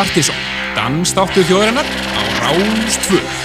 Partíson, dansdáttu þjóðarinnar á Rástfjörn.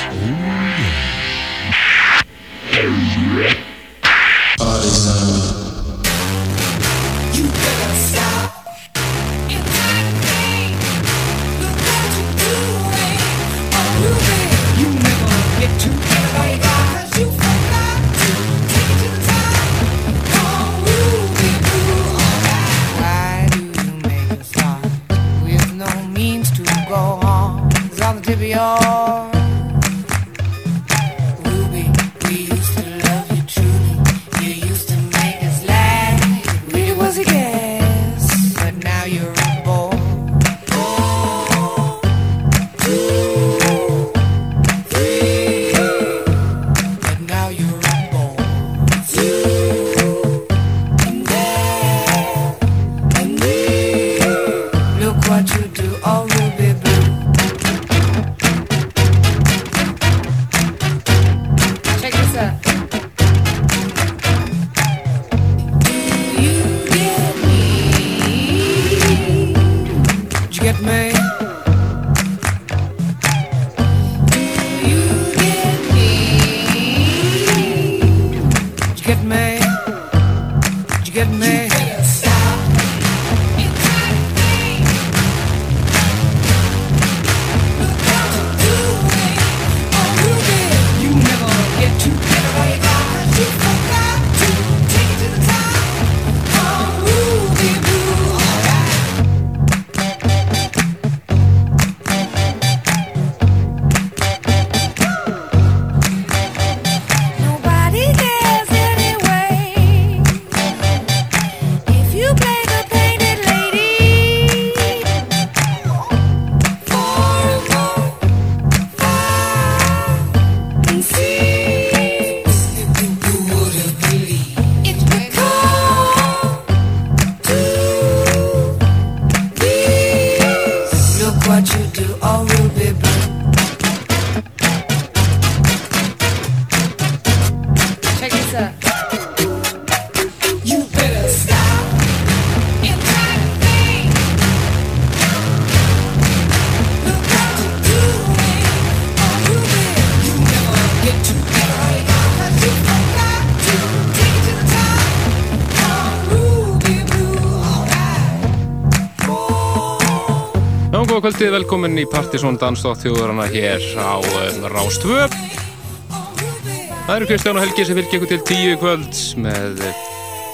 Kvöldið, velkomin í Partisón Dansdótt þjóðurana hér á um, Rástvö. Það eru Kristján og Helgi sem fylgir ykkur til tíu kvöld með eh,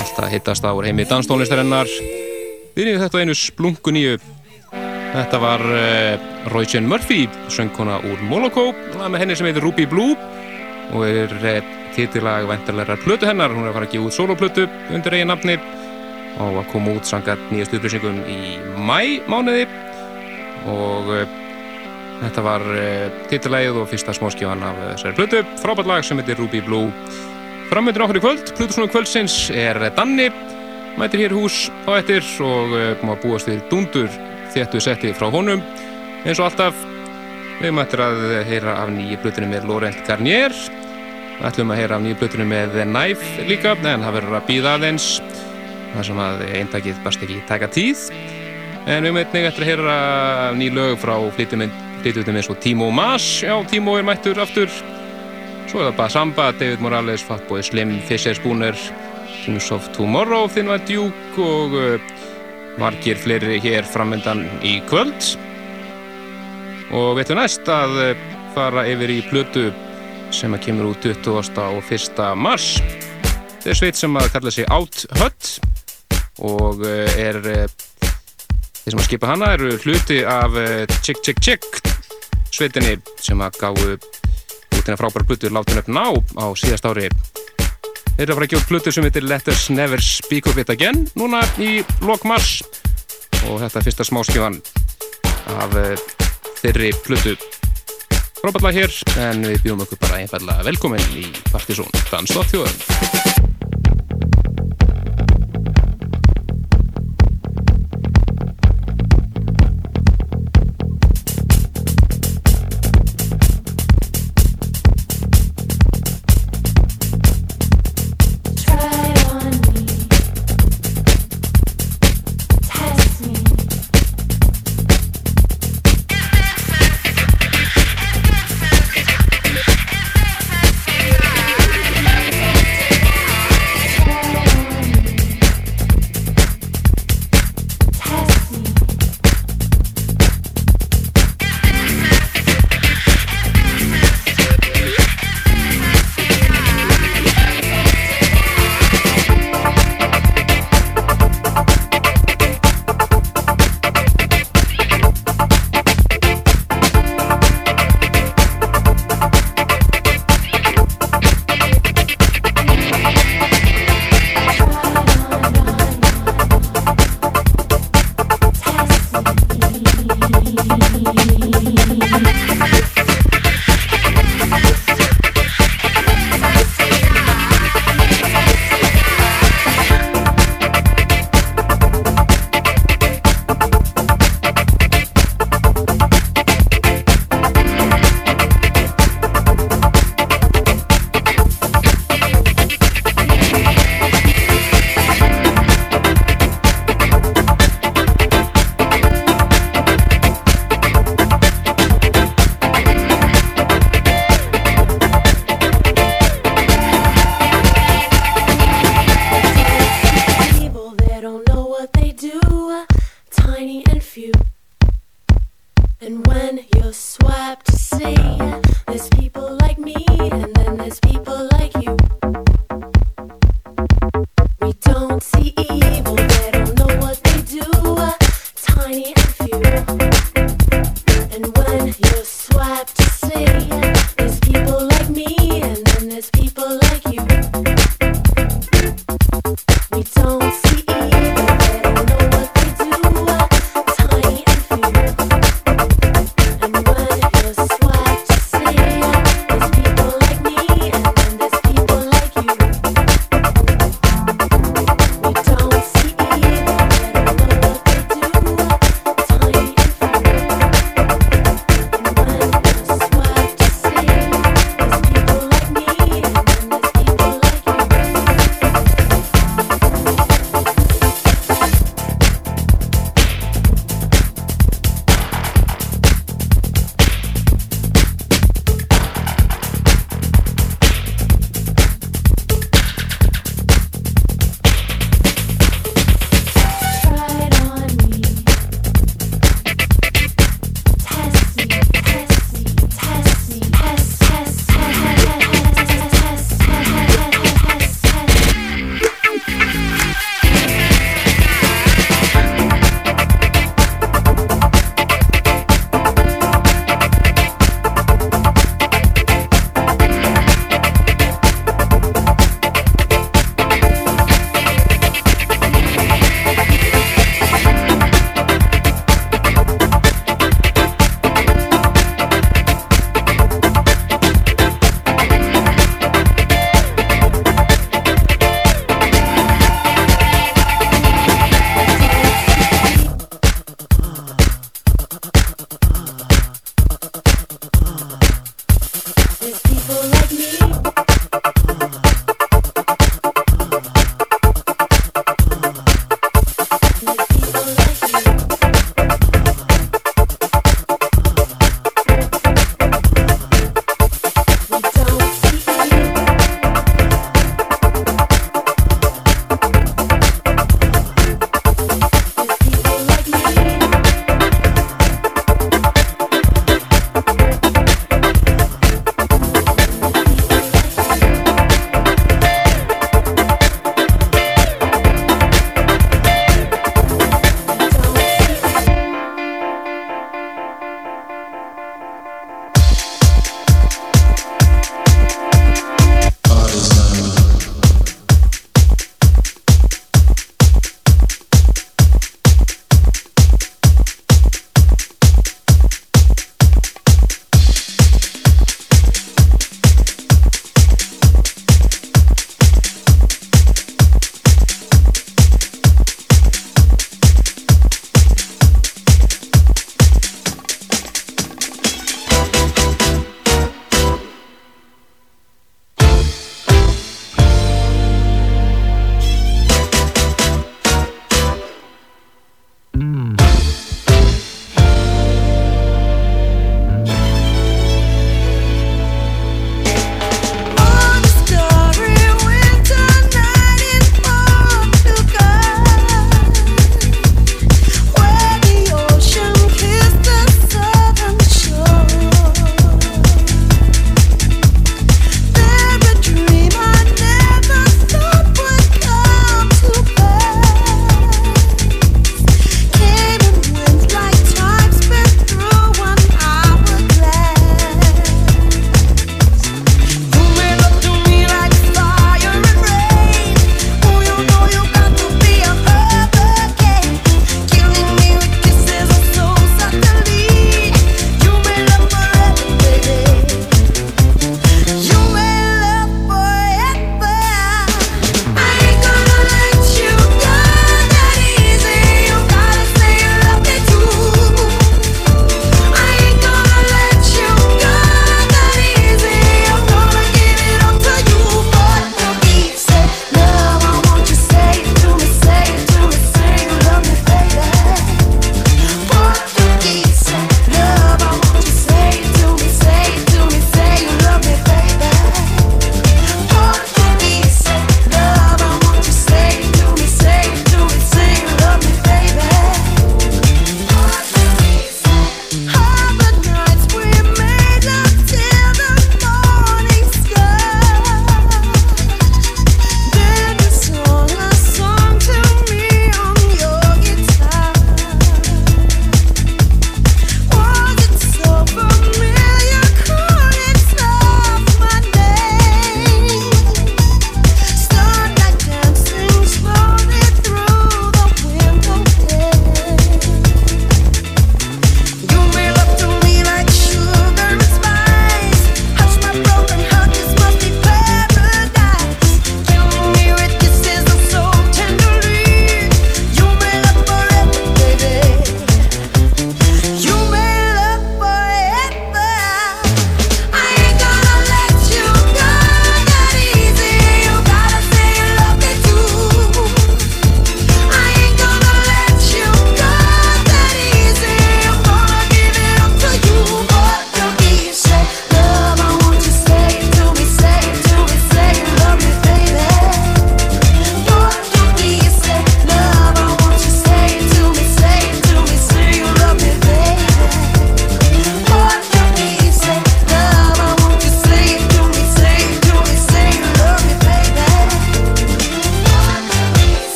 alltaf hittast á heimi danstónlistarinnar. Við erum þetta einu splungu nýju. Þetta var uh, Roisin Murphy, söngkona úr Moloko, með henni sem heitir Ruby Blue og er uh, titilag vendarlegar plötu hennar. Hún er að fara að gefa út soloplötu undir eigin nafni og að koma út sangat nýjast upplýsingum í mæ mánuði og uh, þetta var uh, titilægið og fyrsta smóskífan af þessari blödu, frábært lag sem heitir Ruby Blue. Framöndur okkur í kvöld. Plutusnóðu kvöldsins er Danni. Mætir hér hús á ettir og uh, búast við dundur þéttu setti frá honum. Eins og alltaf við mættir að heyra af nýju blötunum með Laurent Garnier. Við ætlum að heyra af nýju blötunum með Knife líka en það verður að býða aðeins. Það sem að eintakið bast ekki taka tíð En við meitum eftir að heyra ný lög frá flytjutum eins og Timo Mas. Já, Timo er mættur aftur. Svo er það bara Samba, David Morales, Fatboy Slim, Fisher Spooner, Kings of Tomorrow, Thinva Duke og uh, margir fleiri hér framöndan í kvöld. Og við ætlum næst að uh, fara yfir í plötu sem að kemur út 20. og 1. mars. Þetta er sveit sem að kalla sig Out Hut og uh, er Þeir sem að skipa hana eru hluti af Chick Chick Chick sveitinni sem að gáðu út hérna frábæra blutur Láttun upp ná á síðast ári. Þeir eru að fara að gjóða blutur sem heitir Let Us Never Speak of It Again núna í lok mars og þetta er fyrsta smáskifan af þeirri blutu. Frábært lag hér en við bjóðum okkur bara einfallega velkomin í Partisón Dansdótt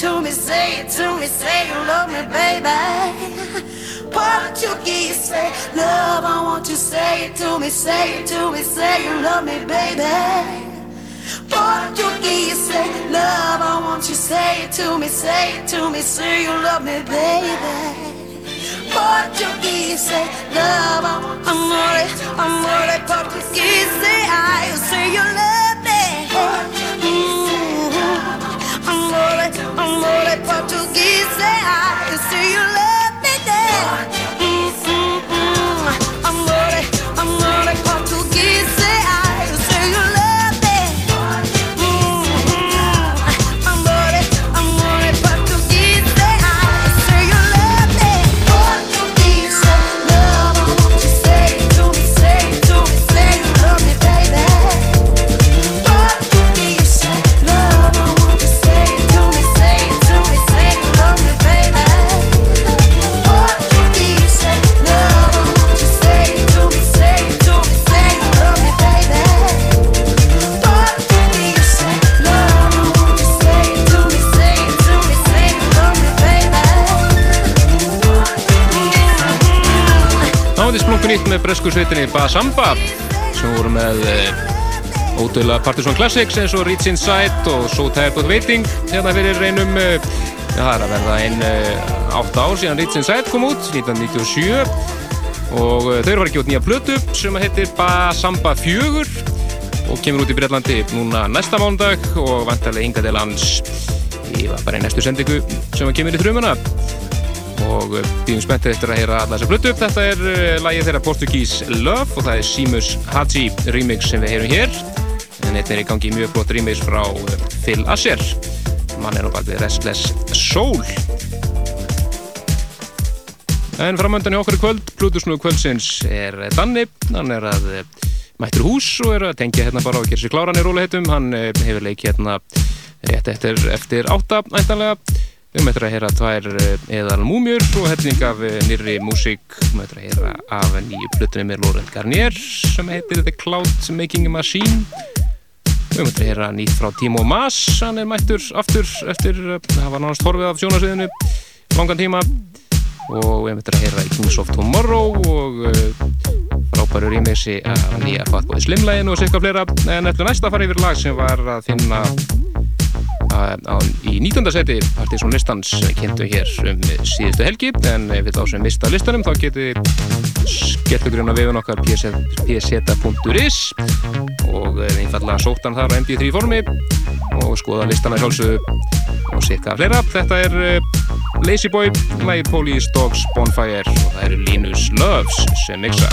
to me, say it to me, say you love me, baby. Portuguese, say love, I want you say it to me, say it to me, say you love me, baby. Portuguese, say love, I want you say it to me, say it to me, say you love me, baby. Portuguese, say love, I want you amore, amore, Portuguese, say I, say you love me. Amore, amore portuguese, I can see you love me there. Nýtt með bresku sveitinni Basamba sem voru með eh, ódöðla Partisan Classics eins og Reach Inside og So Tired But Waiting hérna fyrir einum eh, það er að verða einn eh, átt ár síðan Reach Inside kom út 1997 og þau eru að gjóta nýja blötu sem heitir Basamba 4 og kemur út í Breitlandi núna næsta mándag og vantarlega hinga til lands. Í bara í næstu sendingu sem kemur í þrjumuna og býðum eh, spenntið eftir að heyra alla þessar blötu upp. Þetta er uh, lagið þeirra Portuguese Love og það er Seamus Hadji remix sem við heyrum hér. En þetta er í gangi mjög flott remix frá uh, Phil Asher. Mann er á bakvið Restless Soul. En framöndan í okkur kvöld, Plutusnúðu kvöldsins er Danni. Hann er að mættur hús og er að tengja hérna bara og gera sér kláran í róleihettum. Hann hefur leikið hérna rétt eftir, eftir átta, ættanlega. Við möttum að heyra tvær eh, eðal múmjur og hefning af eh, nýri músík. Við möttum að heyra af nýju plutunni með Laurent Garnier sem heitir The Cloud Making Machine. Við möttum að heyra nýtt frá Timo Maas, hann er mættur aftur eftir að eh, hafa nánast horfið af sjónasviðinu langan tíma. Og við möttum að heyra Kings of Tomorrow og frábæru rýmisi af nýja Fatboy Slimlægin og sikka flera. En eftir næsta fara yfir lag sem var að finna í 19. seti Partiðsson listans kynntu hér um síðustu helgi en við þá sem mista listanum þá getur skertugrunna vefun okkar pseta.is og einfallega sóttan þar á mp3 formi og skoða listana sjálfsögðu og sikka flera. Þetta er eh, Lazy Boy, lægir Police Dogs Bonfire og það eru Linus Loves sem mixa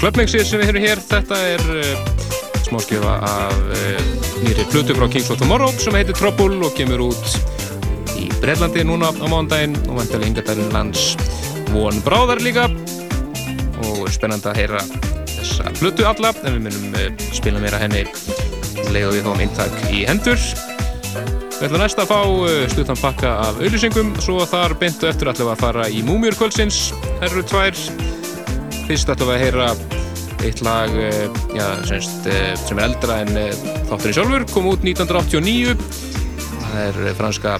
Clubmixið sem við höfum hér, þetta er uh, smáskjöfa af uh, nýri flutu frá Kings of Tomorrow sem heitir Trouble og kemur út í Breitlandi núna á mándaginn og vantilega yngatærin lands von bráðar líka. Og spennand að heyra þessa flutu alla en við munum uh, spila meira henni. Leiða við þá um eintak í hendur Við ætlum næst að fá stuttan pakka af auðlýsingum svo þar beintu eftir ætlum að fara í Múmiurkvöldsins, herru tvær. Fyrst við að heyra eitt lag eh, já, semst, eh, sem er eldra en eh, þátturinn sjálfur kom út 1989 það er franska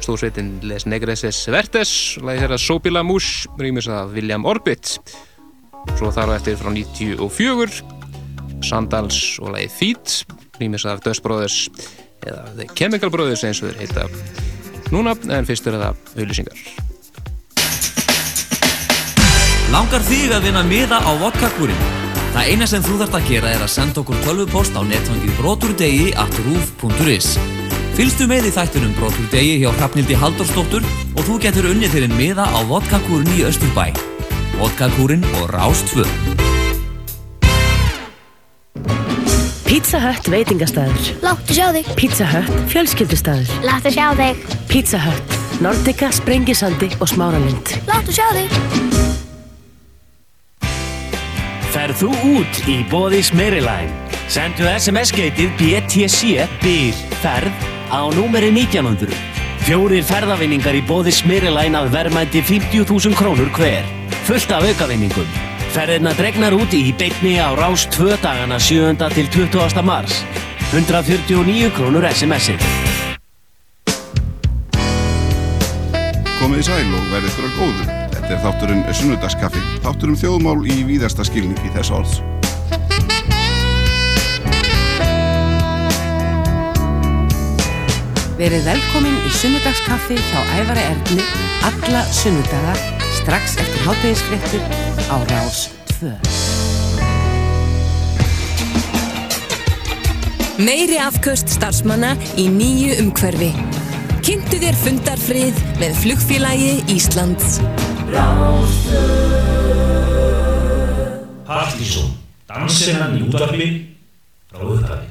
stórsveitin Les Negreses Vertes lagi þeirra Sobila Mouche rýmis að William Orbit. Svo þar á eftir frá 94 Sandals og lagi Feet rýmis að Dust Brothers eða The Chemical Brothers eins og þeir heita núna en fyrst er það auðlýsingar Langar þig að vinna miða á vodkakúrin? Það eina sem þú þarfst að gera er að senda okkur 12 post á netfangið broturdegi at roof.is Fylgstu með í þættunum broturdegi hjá Hrafnildi Halldórsdóttur og þú getur unnið þér en miða á vodkakúrin í Östurbæ. Vodkakúrin og Rástfö. Pizza Hut veitingastæður. Láttu sjá þig. Pizza Hut fjölskyldustæður. Láttu sjá þig. Pizza Hut, Nordica, Sprengisandi og Smáralind. Láttu sjá þig. Ferð þú út í bóði Smerilæn? Sendu SMS-geitið BTC BIR ferð á númeri 1900. Fjórir ferðavinningar í bóði Smerilæn að verðmændi 50.000 krónur hver. Fullt af aukavinningum. Ferðirna dregnar út í beitni á rás 2 dagana 7. til 20. mars. 149 krónur SMS-ið. Komið í sæl og verðið ykkur að góðu. Þetta er þátturinn Sunnudagskaffi, þátturinn þjóðmál í víðasta skilning í þess orðs. Verið velkomin í sunnudagskaffi hjá Ævari Erni alla sunnudaga strax eftir háttegisfréttur á Rás 2. Meiri afköst starfsmanna í nýju umhverfi. Kynntu þér fundarfrið með flugfélagi Íslands. Partíson, dansinnan í útvarfi frá upphafi.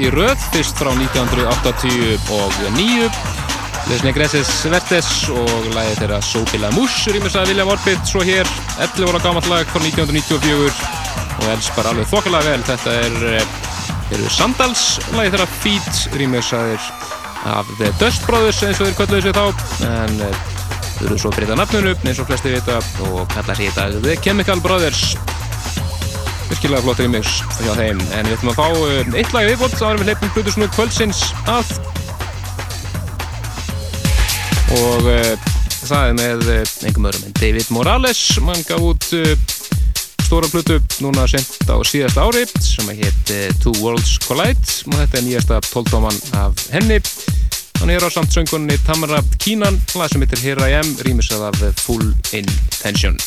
Í röð, fyrst frá 1989 Les Negreses Vertes og lagið þeirra Sopila Mus rýmis að William Orbit, svo hér 11 ára gamalt lag frá 1994 og els bara alveg þokkalega vel þetta er, eru Sandals lagið þeirra Feet rýmis að þeir af The Dust Brothers eins og þeir kvölduðu sig þá. En Þau eru svo breyta nafnunu eins og flesti vita og kalla sér dag The Chemical Brothers virkilega flott remix hjá þeim. En við ætlum að fá uh, eitt lag viðbót þá erum við leipum Plutusnúð kvöldsins að. Og uh, það er með uh, einhverjum öðrum en David Morales. Mann gaf út stóra Plutu núna sent á síðasta ári sem heit Two Worlds Collide. Og þetta er nýjasta tóltóman af henni. Hann er á samt söngunni Tamara Kínan lag sem heitir Here I Am rýmisað af Full Intention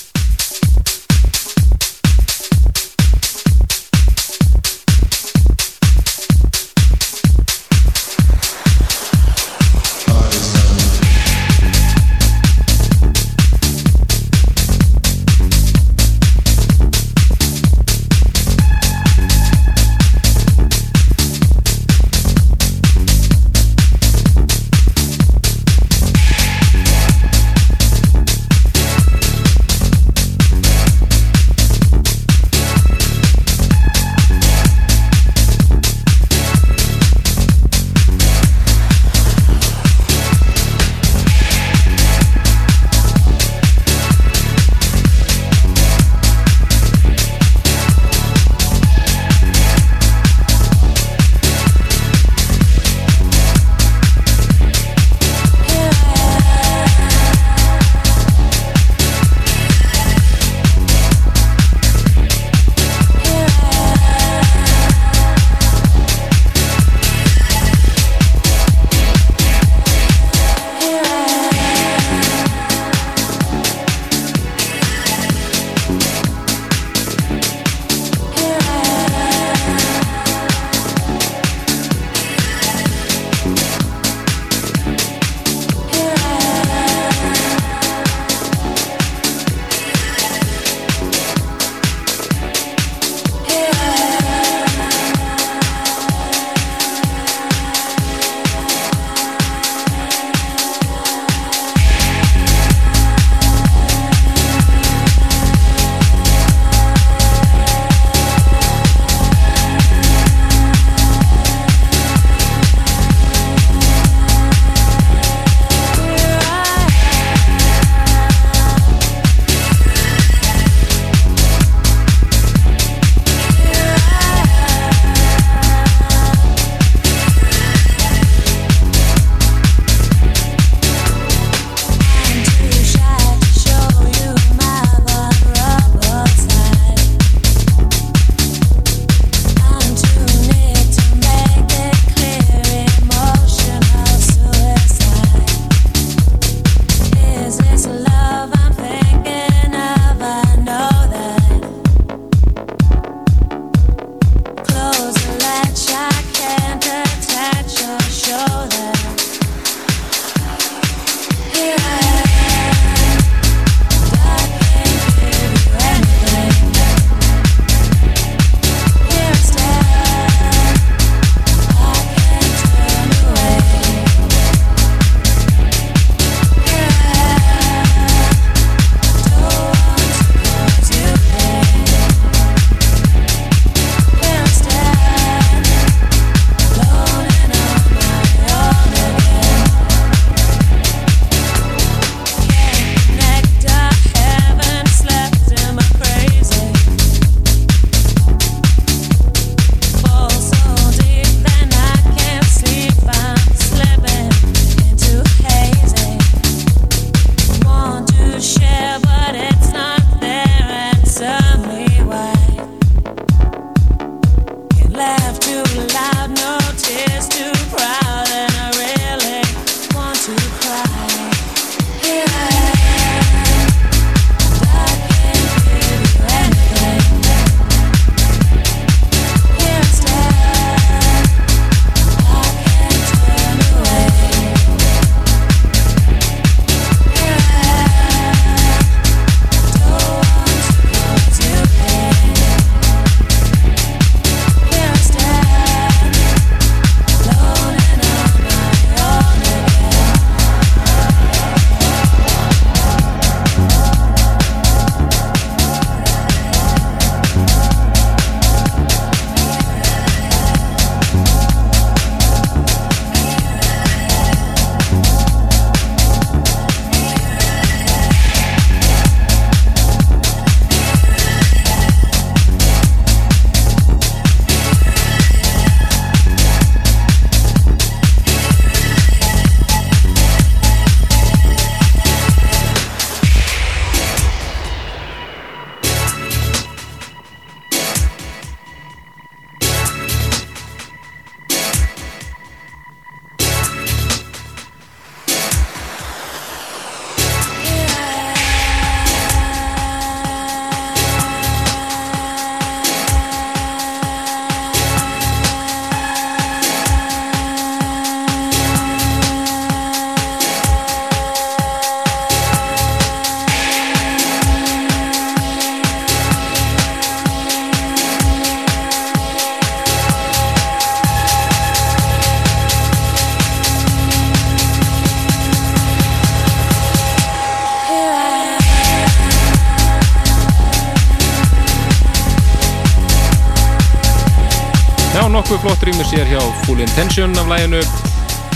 nokkuð flott rýmur sér hjá Full Intention af læginu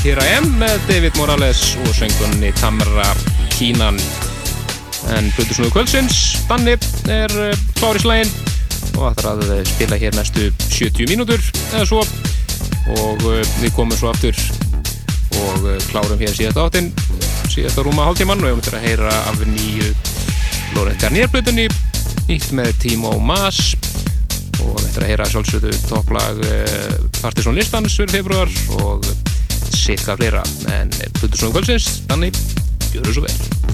Here I Am með David Morales og söngunni Tamara Kínan. En Plutusnúðu kvöldsins, Danni er eh, klár í slægin og ætlar að eh, spila hér næstu 70 mínútur eða svo. Og eh, við komum svo aftur og klárum hér síðast áttinn, síðast á rúma hálftíman og ég möttur að heyra af nýju Lorent Garnier Plutunni nýtt með Timo Maas og við ættum að heyra sjálfsögðu topplag Partiðsson listans fyrir februar og sirka fleira. En Plutusnóðum kvöldsins, þannig gjör það svo vel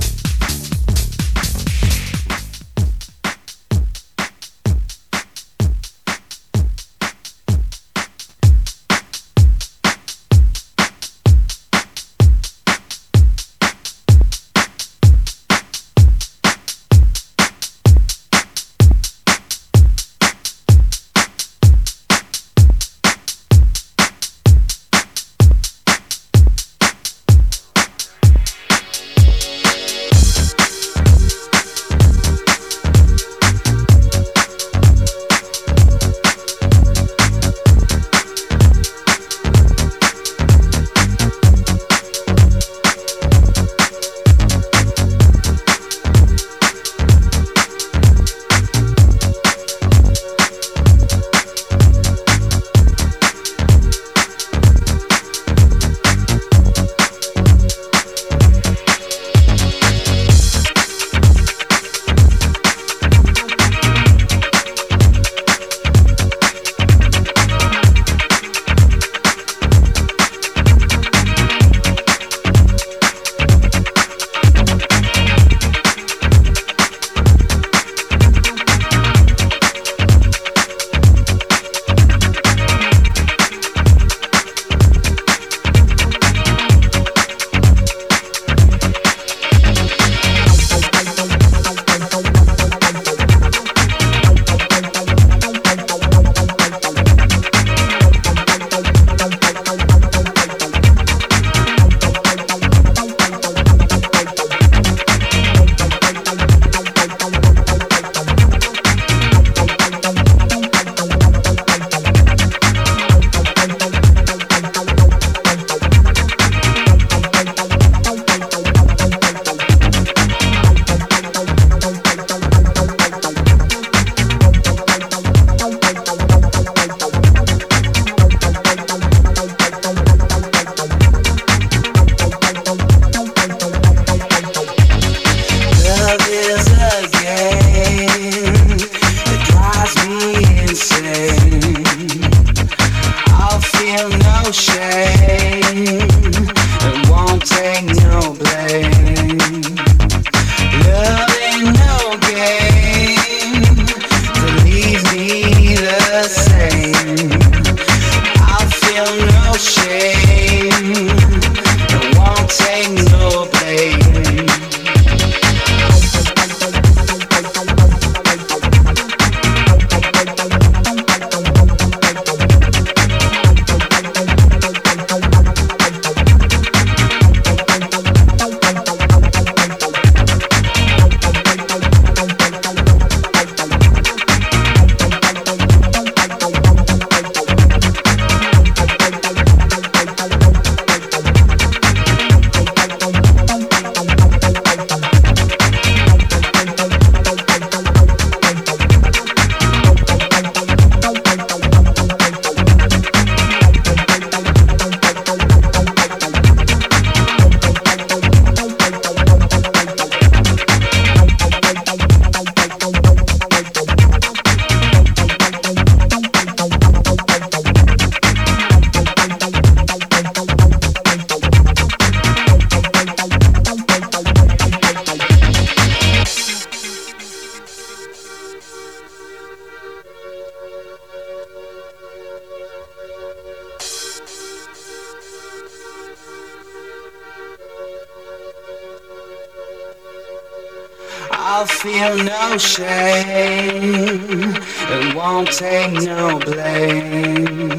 I'll feel no shame and won't take no blame.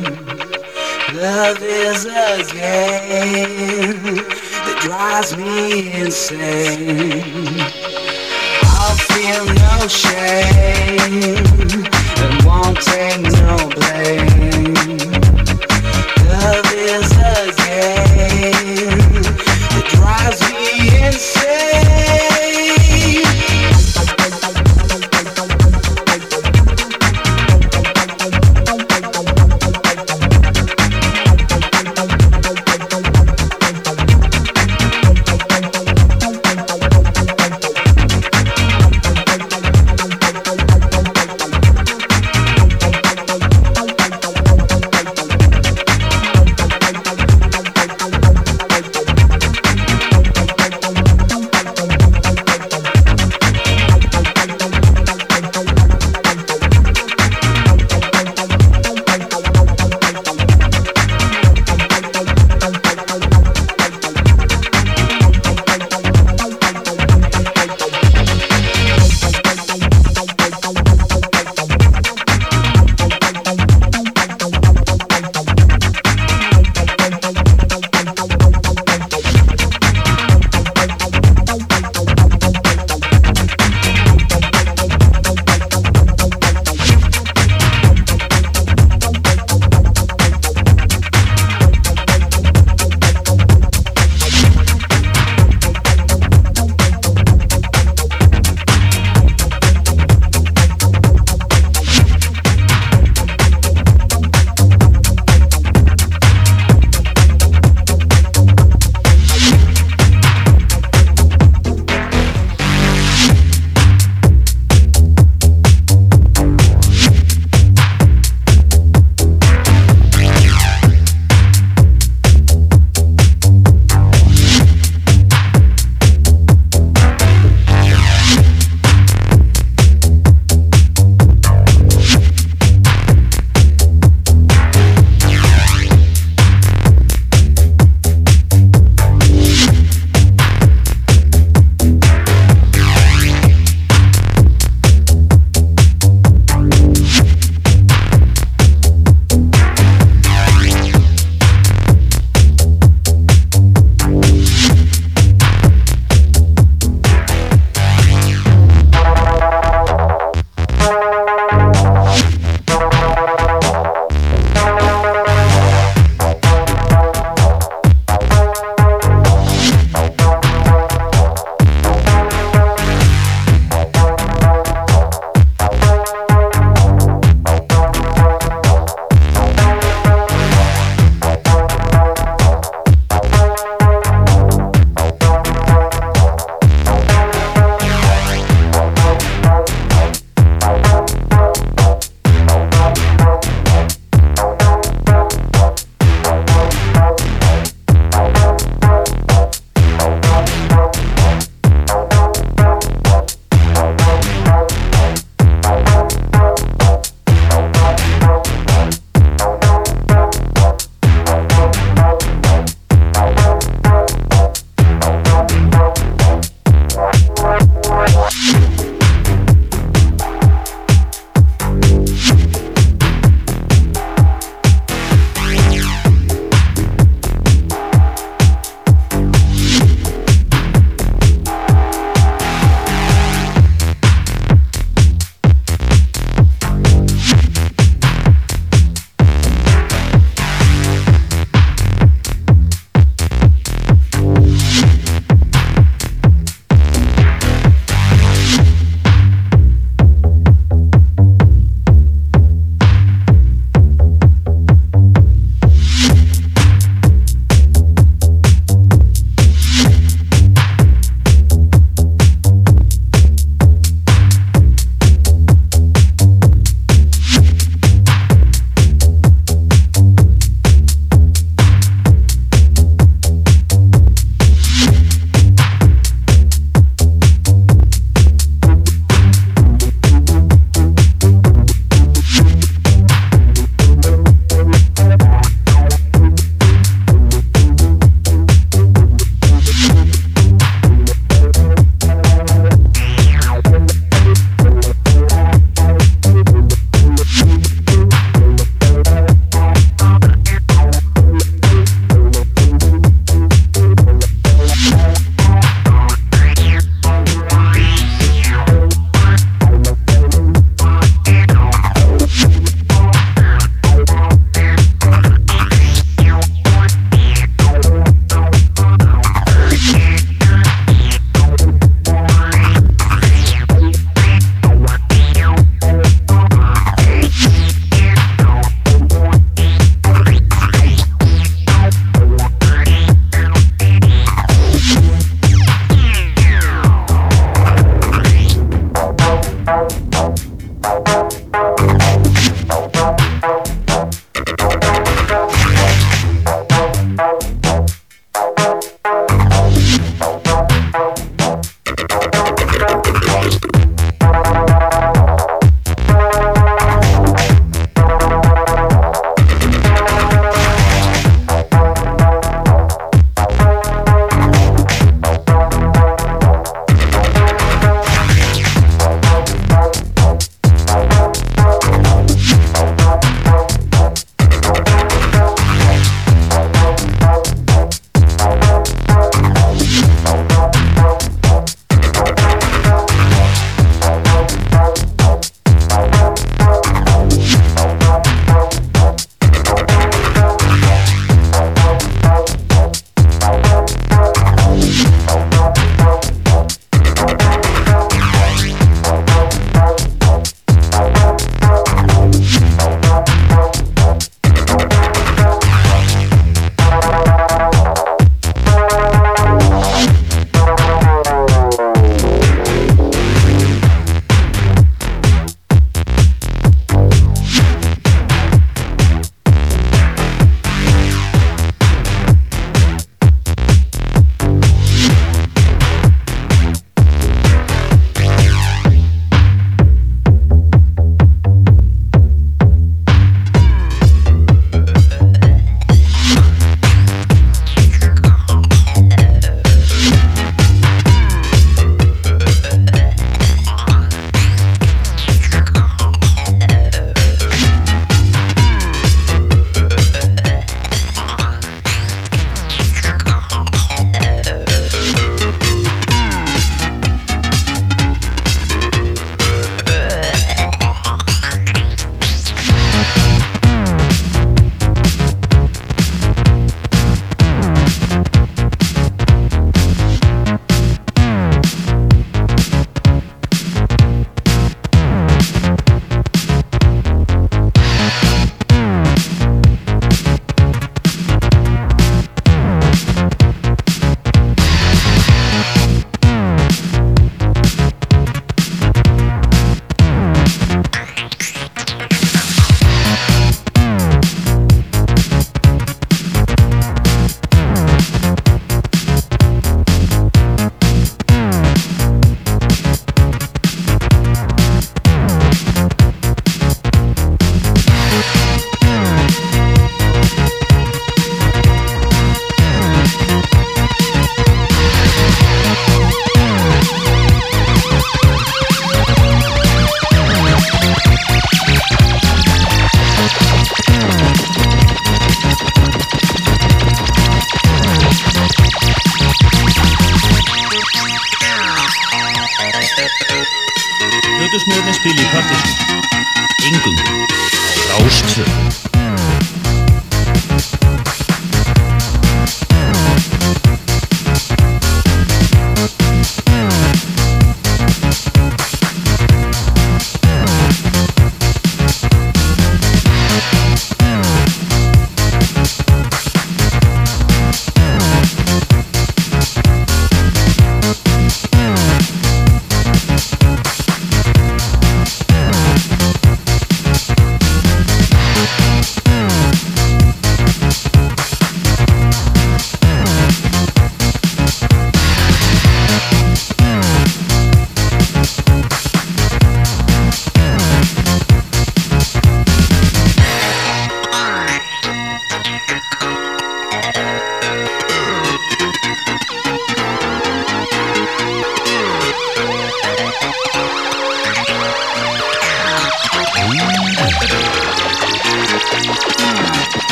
Love is a game that drives me insane. I'll feel no shame and won't take no blame.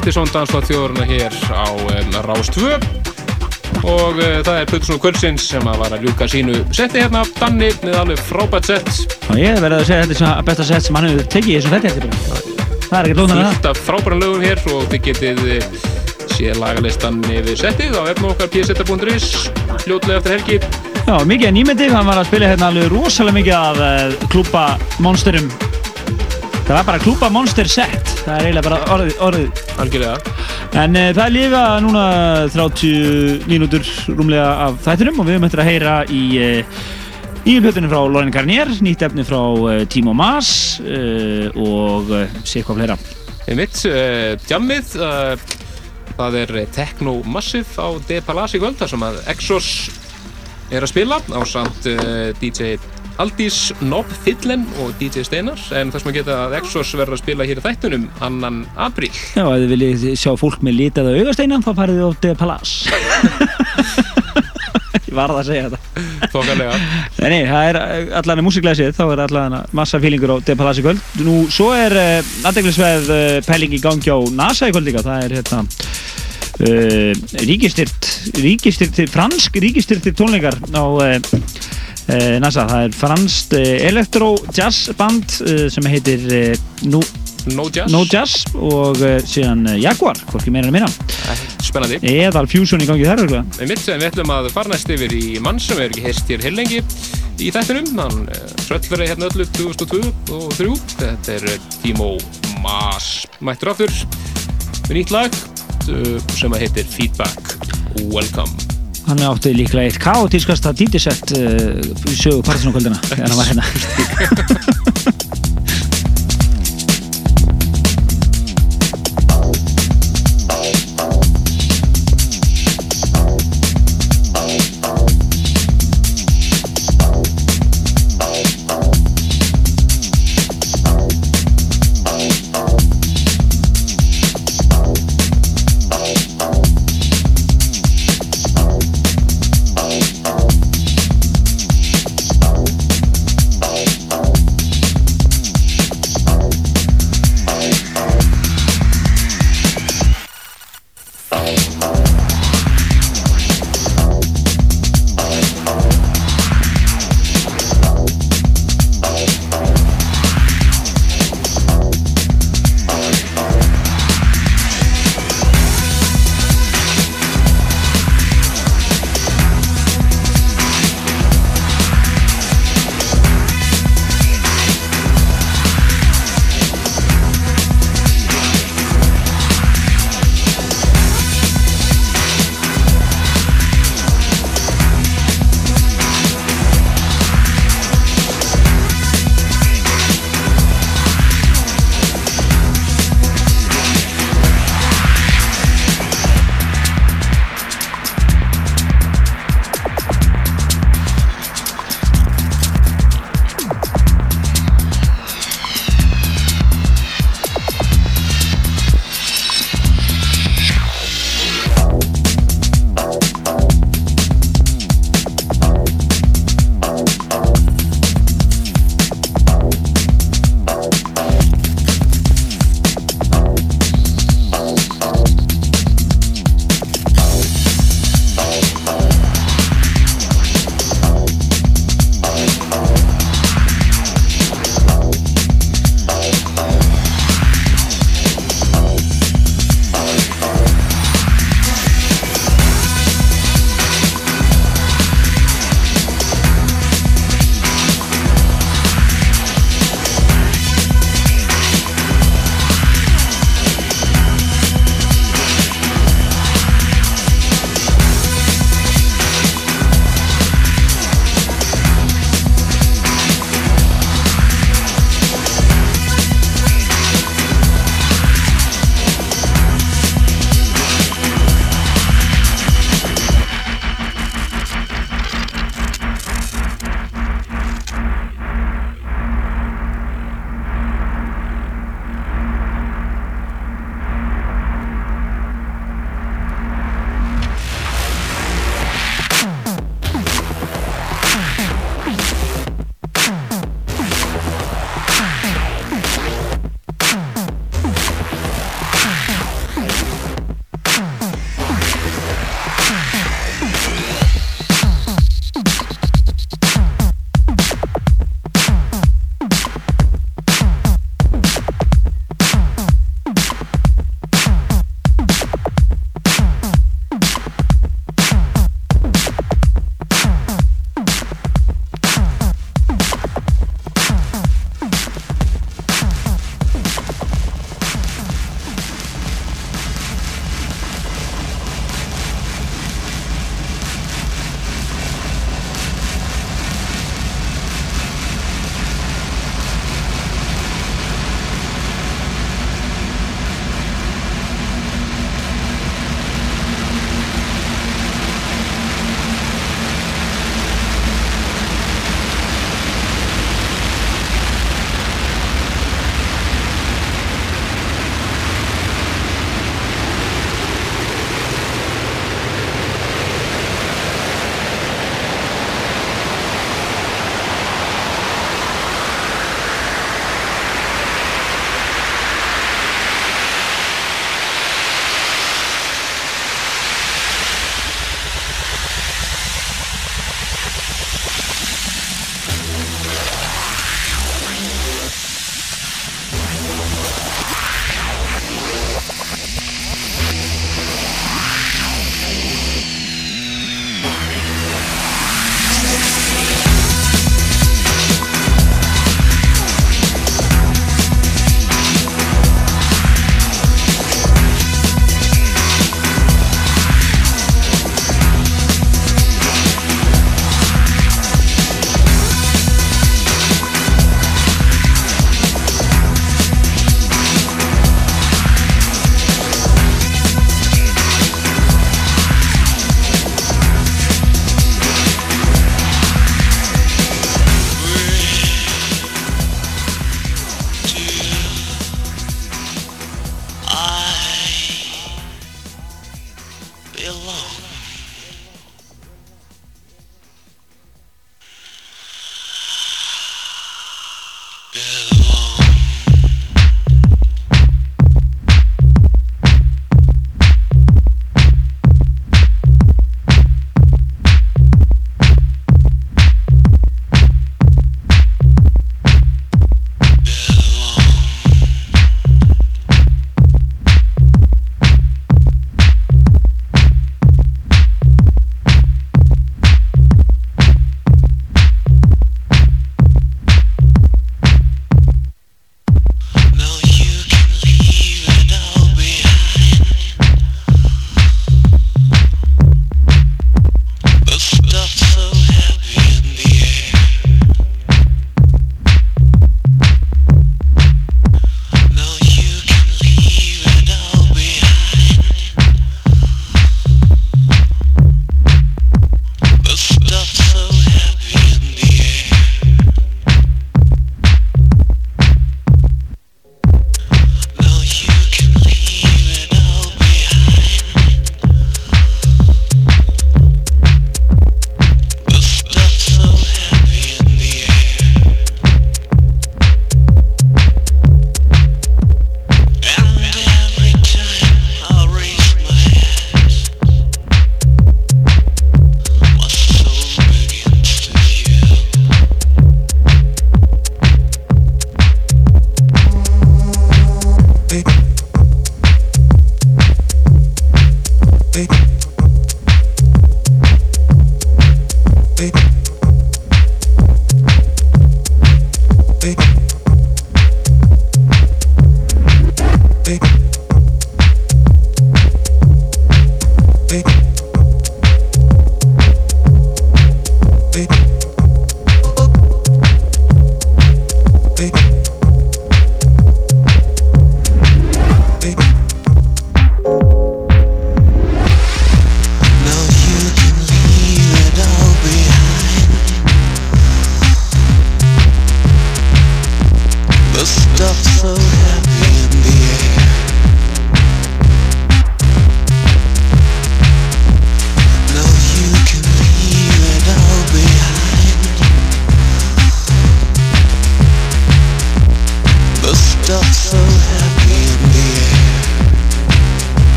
Partisón Danslátt þjóðurna hér á Rástvö og uh, það er Puttursson Kvöldsins sem að var að ljúka sínu setti hérna. Danni með alveg frábært sett og ég verið að segja að þetta er besta sett sem hann hefur tekið í þessu eftir bara það er ekkert lóðan að það fullt af frábæra lögum hér og þið getið uh, séð lagalistan yfir settið á efnum okkar pseta.is fljótlega eftir helgi. Já, mikið að nýmyndi, hann var að spila hérna alveg rosalega mikið af uh, klúpa monsterum. Það var bara klúpa monster set það er eiginlega bara orðið, orðið. algjörlega en uh, það er lífa núna 30 mínútur rúmlega af þættinum og við höfum eftir að heyra í uh, nýjum hlutinu frá Lorin Garnier nýtt efni frá uh, Timo Maas og uh, sé hvað fleira Einmitt, jammið uh, það er Techno Massive á De Palace í kvöld þar sem að Exos er að spila á samt DJ Aldís Nob Fidlen og DJ Steinar. En þess maður geta að Exos verður að spila hér í þættunum annan apríl. Já, ef þið viljið sjá fólk með litaða augasteinan þá farið þið á De Palace. Ég var það að segja þetta. Þokkarlega Nei, það er allan músiklega séð, þá er allan massa fílingur á De Palace í kvöld. Nú, svo er uh, aðdeglisveð uh, pæling í gangi á NASA í kvöld líka, það er hérna uh, ríkistyrt, ríkistyrt, fransk ríkistyrtir tónleikar á NASA. Það er franskt uh, elektro-jazz band uh, sem heitir no, No Jazz, no Jazz og síðan Jaguar, hvorki meira en minna. spennandi Eðal Fusion í gangi þar, örgulega. Einmitt, en við ætlum að fara næst yfir í mann sem er ekki heyrst hér heilengi í þættunum, hann svöllur hérna öllu 2002 og 2003 þetta er Timo Maas mættur aftur nýtt lag sem að heitir Feedback Welcome Hann átti líklega eitt kaotískasta dítisett uh, í sögu partysónkvöldina þegar hann var hérna.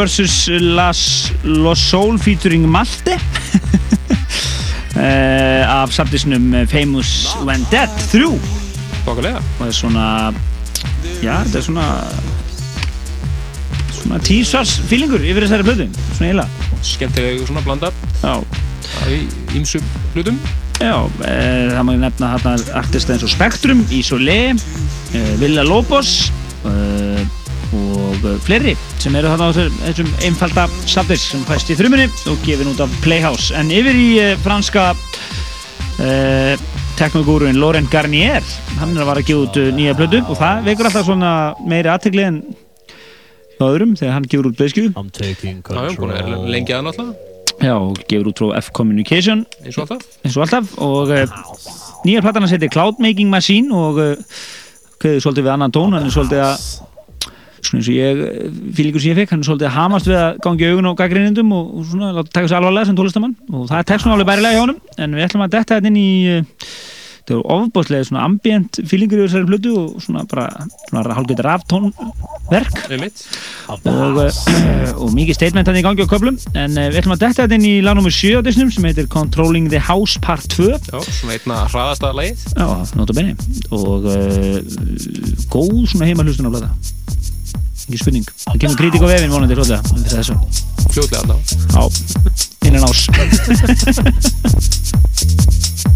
vs. Las Los Soul featuring Malte. Uh, af samtisnum Famous When Dead 3 Bókulega. Og það er svona já, þetta er svona svona tísvars feelingur yfir þessari plötu, svona eiginlega. Skemmtilegu svona blanda Já. Í ýmsum hlutum. Já, e, það má ég nefna hérna artista eins og Spektrum, Isolé, e, Villa Lobos e, og fleiri sem eru þarna á þessum- einfalda safnir sem fæst í þrumunni og gefin út af Playhouse. En yfir í e, franska e, teknogúruin Laurent Garnier, hann er að vara að gefa út e, nýja plötu og það vekur alltaf svona meiri aðtegli en öðrum þegar hann gefur út taking Já, búin að vera lengi að náttúrulega. Já, og gefur út frá F-Communication eins og alltaf. Eins og alltaf. Og uh, nýja platan hans heitir Cloud Making Machine og uh, kveður svolítið við annan tón. Hann er svolítið að svona eins og ég, fílingur sem ég fekk hann er svolítið hamast við að gangi í augun á gaggreinindum og, og svona láta taka sér alvarlega sem tólistamann og það er textun alveg bærilega hjá honum en við ætlum að detta þetta inn í uh, þetta er ofbóðslega svona ambient fílingur yfir þessari plötu og svona bara svona hálfgeitt raftónverk. Og, uh, og mikið statement hann í gangi á köflum en uh, við ætlum að detta þetta inn í lag nr. 7 á disnum sem heitir Controlling the House Part 2 Já, svona einna hraðasta lagið. Já, nota bene. Og uh, góð svona heima hlustun á blada ekki spurning. Það kemur kritik á vefin vonandi fljóðlega innan ás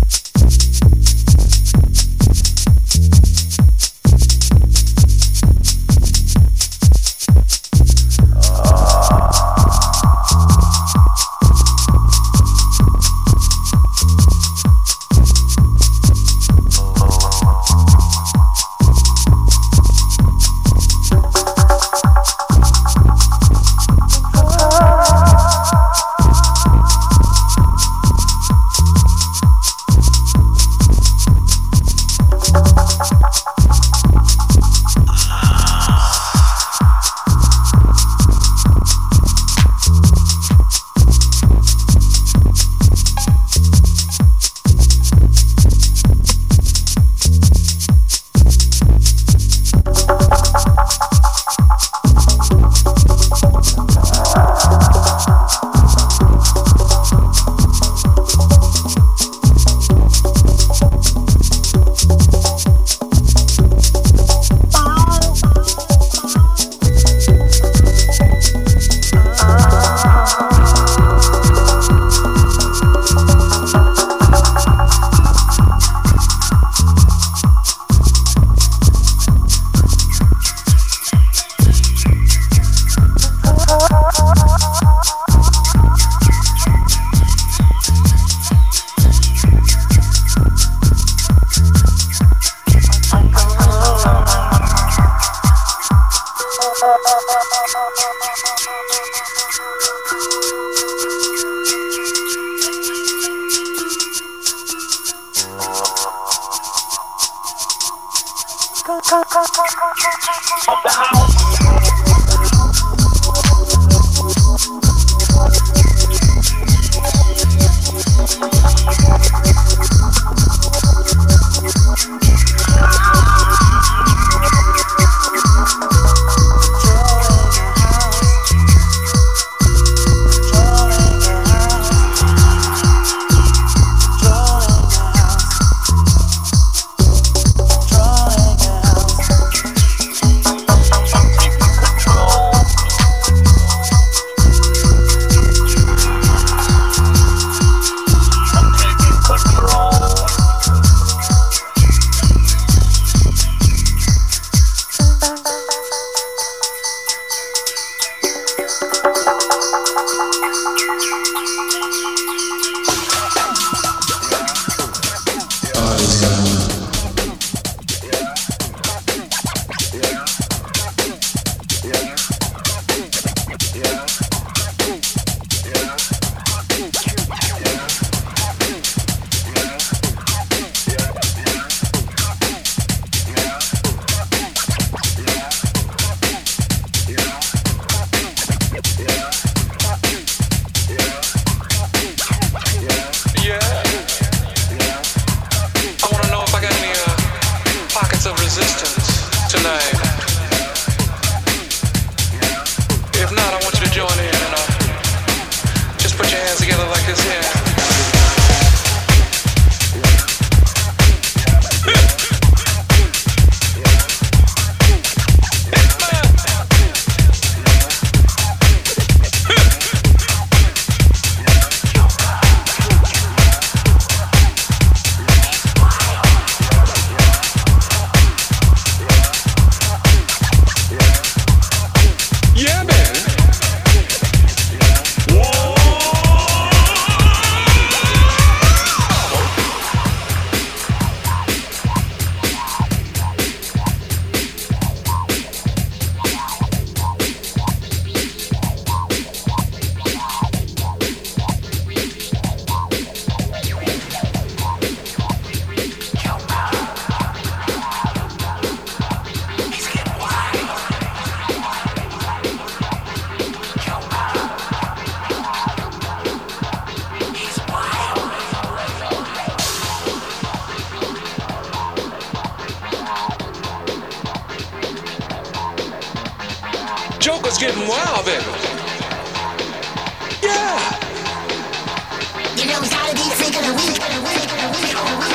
Joker's getting wild, baby. Yeah. You know, gotta be week.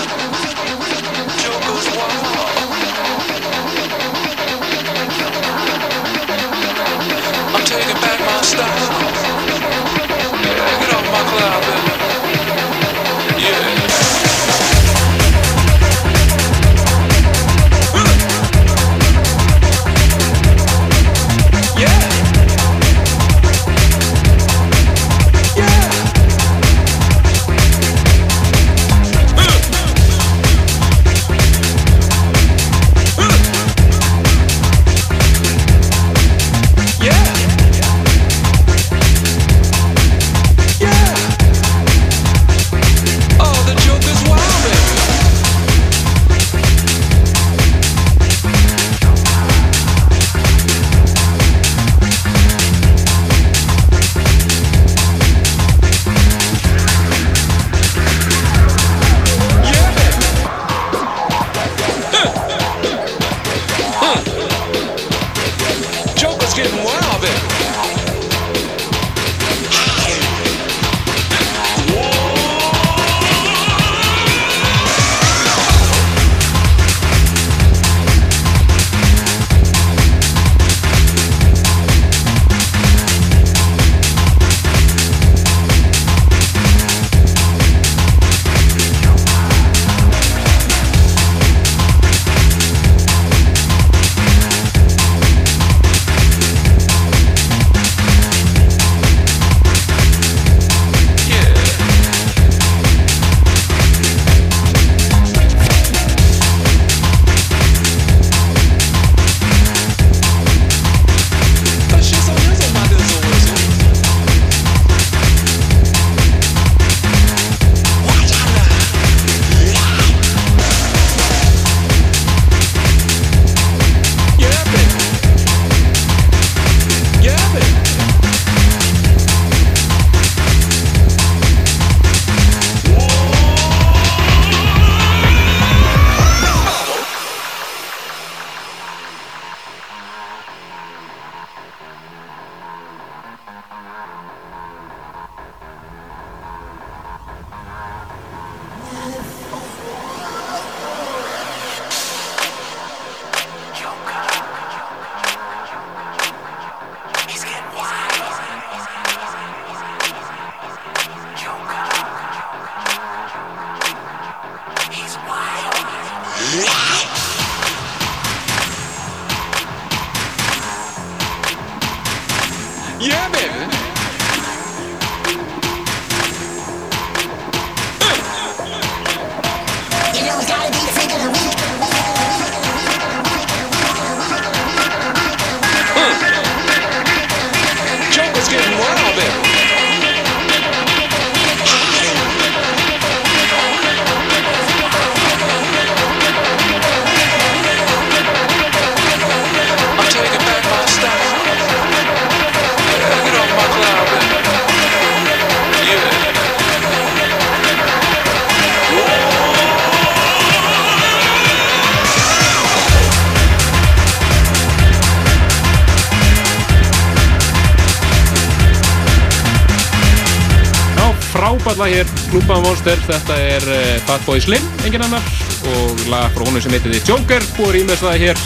Klúpa Monster, þetta er uh, Fatboy Slim, engin annar, og lag frá honum sem heitir The Joker, búið rýmest það hér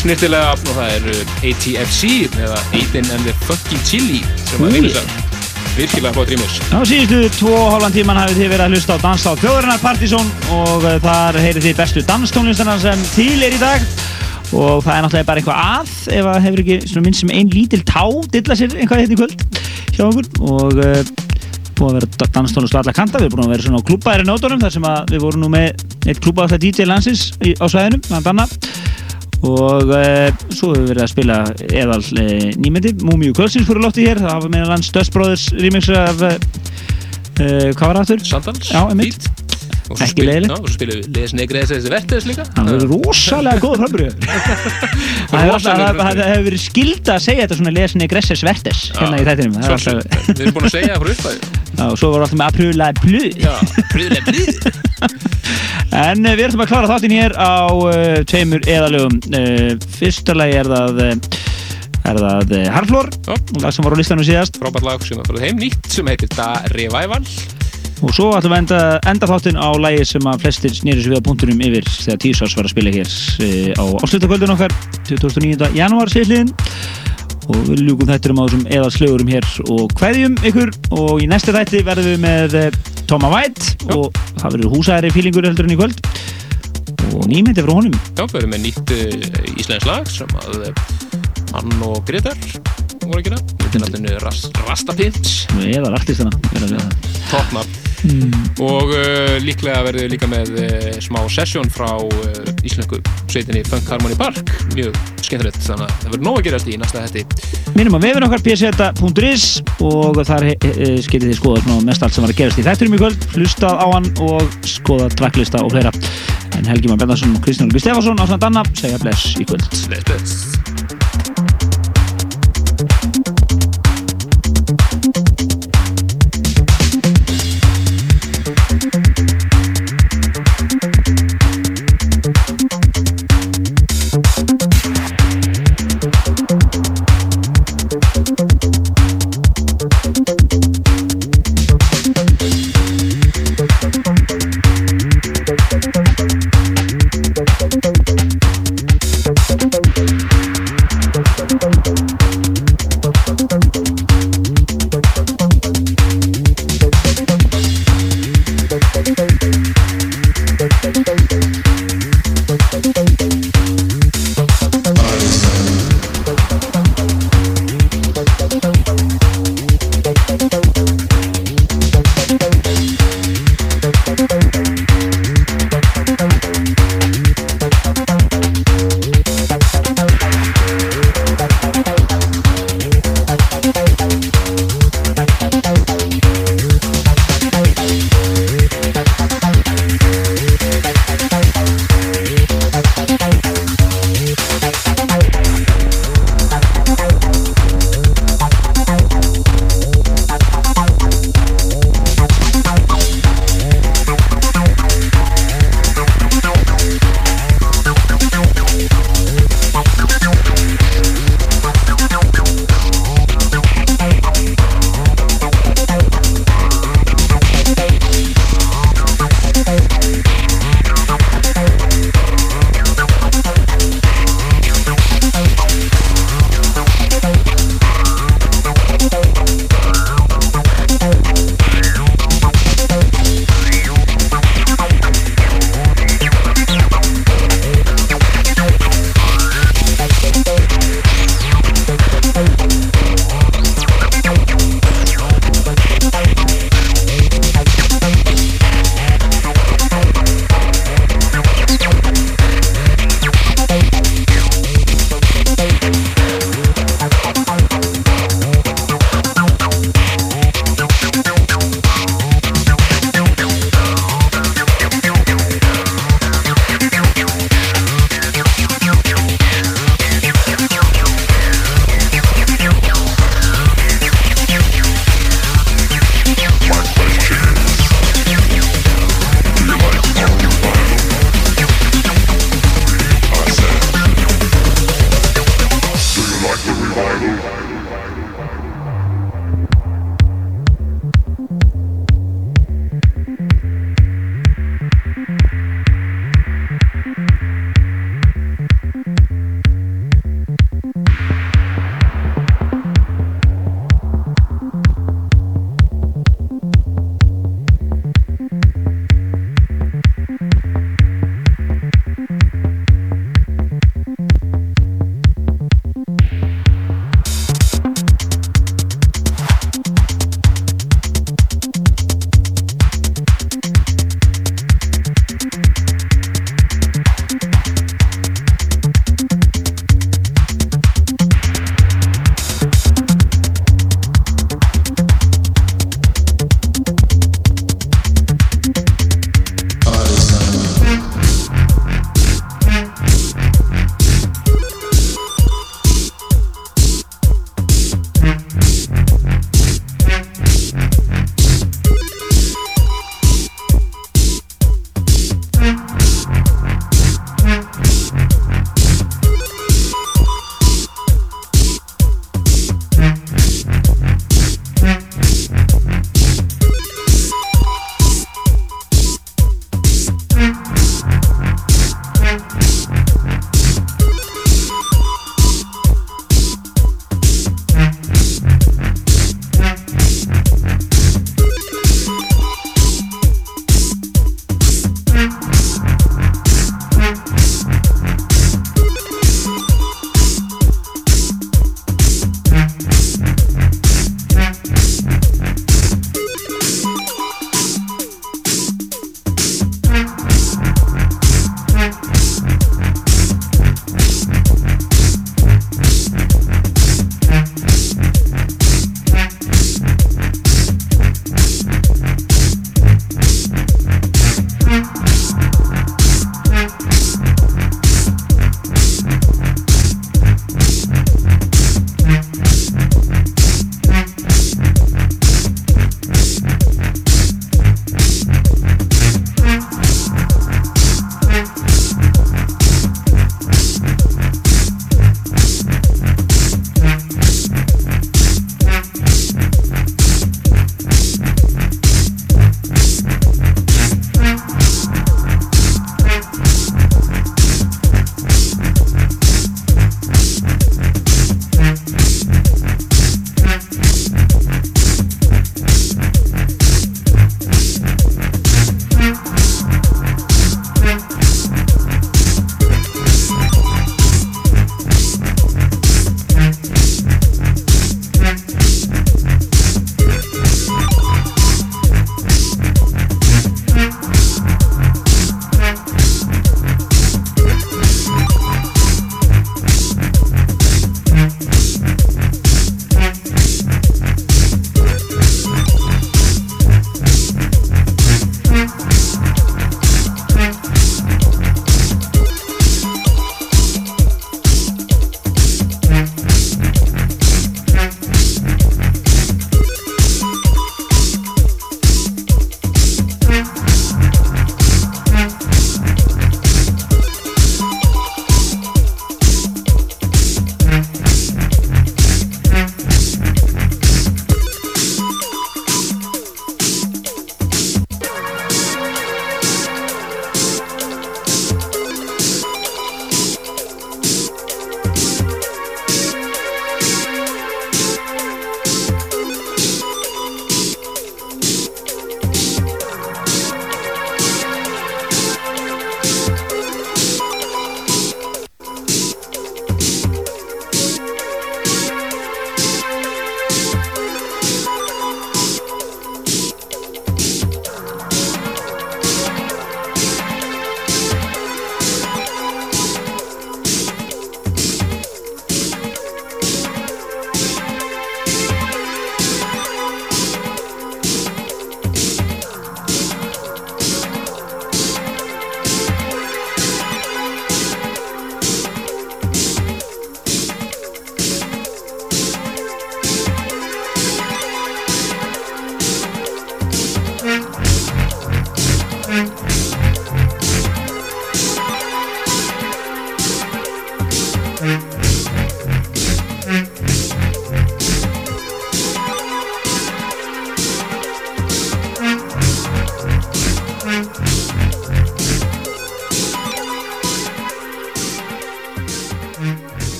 snirtilega, og það er uh, ATFC, eða Aiden and the Funky Chili, sem að Új. rýmest það. Virkilega bótt rýmust. Á síðustu tvo hálfan tíman hafið þið verið að hlusta á Dansa á þjóðarinnar Partizón og uh, þar heyrið þið bestu danstónlistana sem til er í dag og það er náttúrulega bara eitthvað að ef að hefur ekki svona minn sem ein lítil tá dilla sér eitthvað hérna í kvöld hjá okkur og búið að vera danstónlist á alla kanta, við erum búin að vera svona á klúbæri nótunum þar sem að við vorum nú með eitt klúbað þetta DJ landsins í, á svæðinu, hann Danna og uh, svo hefur við verið að spila eðal uh, nýmyndi, Múmiu Kvölsins fyrir lótti hér, það hafa meina lands Dust Brothers remix af uh, hvað var það aftur? Sandals, Já, einmitt. Og svo Ekki leiðilegt. Og svo spilum við Les Negres þessi vertes líka. Það hefur rosalega góð frambröð Það hefur verið skilda að segja þetta svona lesinni Gresses Vertes hérna í þættinum. Við erum búin að segja það frá uppæði. Og svo var alltaf með Aprula Plu Já, Aprula Plu En uh, við ætlum að klára þáttinn hér á uh, tveimur eðalögum uh, Fyrsta lagi er það er það Harflór. Lag sem var á listanum síðast. Frábært lag sem er farið heim. Nýtt sem heitir Da Revival og svo ætlum við að enda, enda þáttinn á lagi sem að flestir snýri sig við á punktunum yfir þegar Tísars var að spila hér uh, á áslutakvöldun okkar 29. janúar síðliðin og við ljúkum þættirum á þessum eða slögurum hér og kveðjum ykkur. Og í næsta þætti verðum við með eh, Toma White og það verður húsæri fílingur heldur en í kvöld. Og nýmyndi frá honum. Já, við erum með nýtt uh, íslensk lag sem að hann og Gretar voru að gera. Þetta er náttúrulega Rast, Rastapins eða artistana Topnafn Mm. og uh, líklega verðum við líka með uh, smá sesjón frá uh, íslensku sveitinni Funk Harmony Park. Mjög skemmtilegt, þannig að það verður nóg að gerast í næsta hætti Minnum á vefin okkar pseta.is og þar getið þið skoða svona mest allt sem var að gerast í þætturum í kvöld. Hlustað á hann og skoða tracklista og fleira. En Helgi Már Bjarnarsson og Kristján Olgi Stefansson á samt annaf segja bless í kvöld. Bless, bless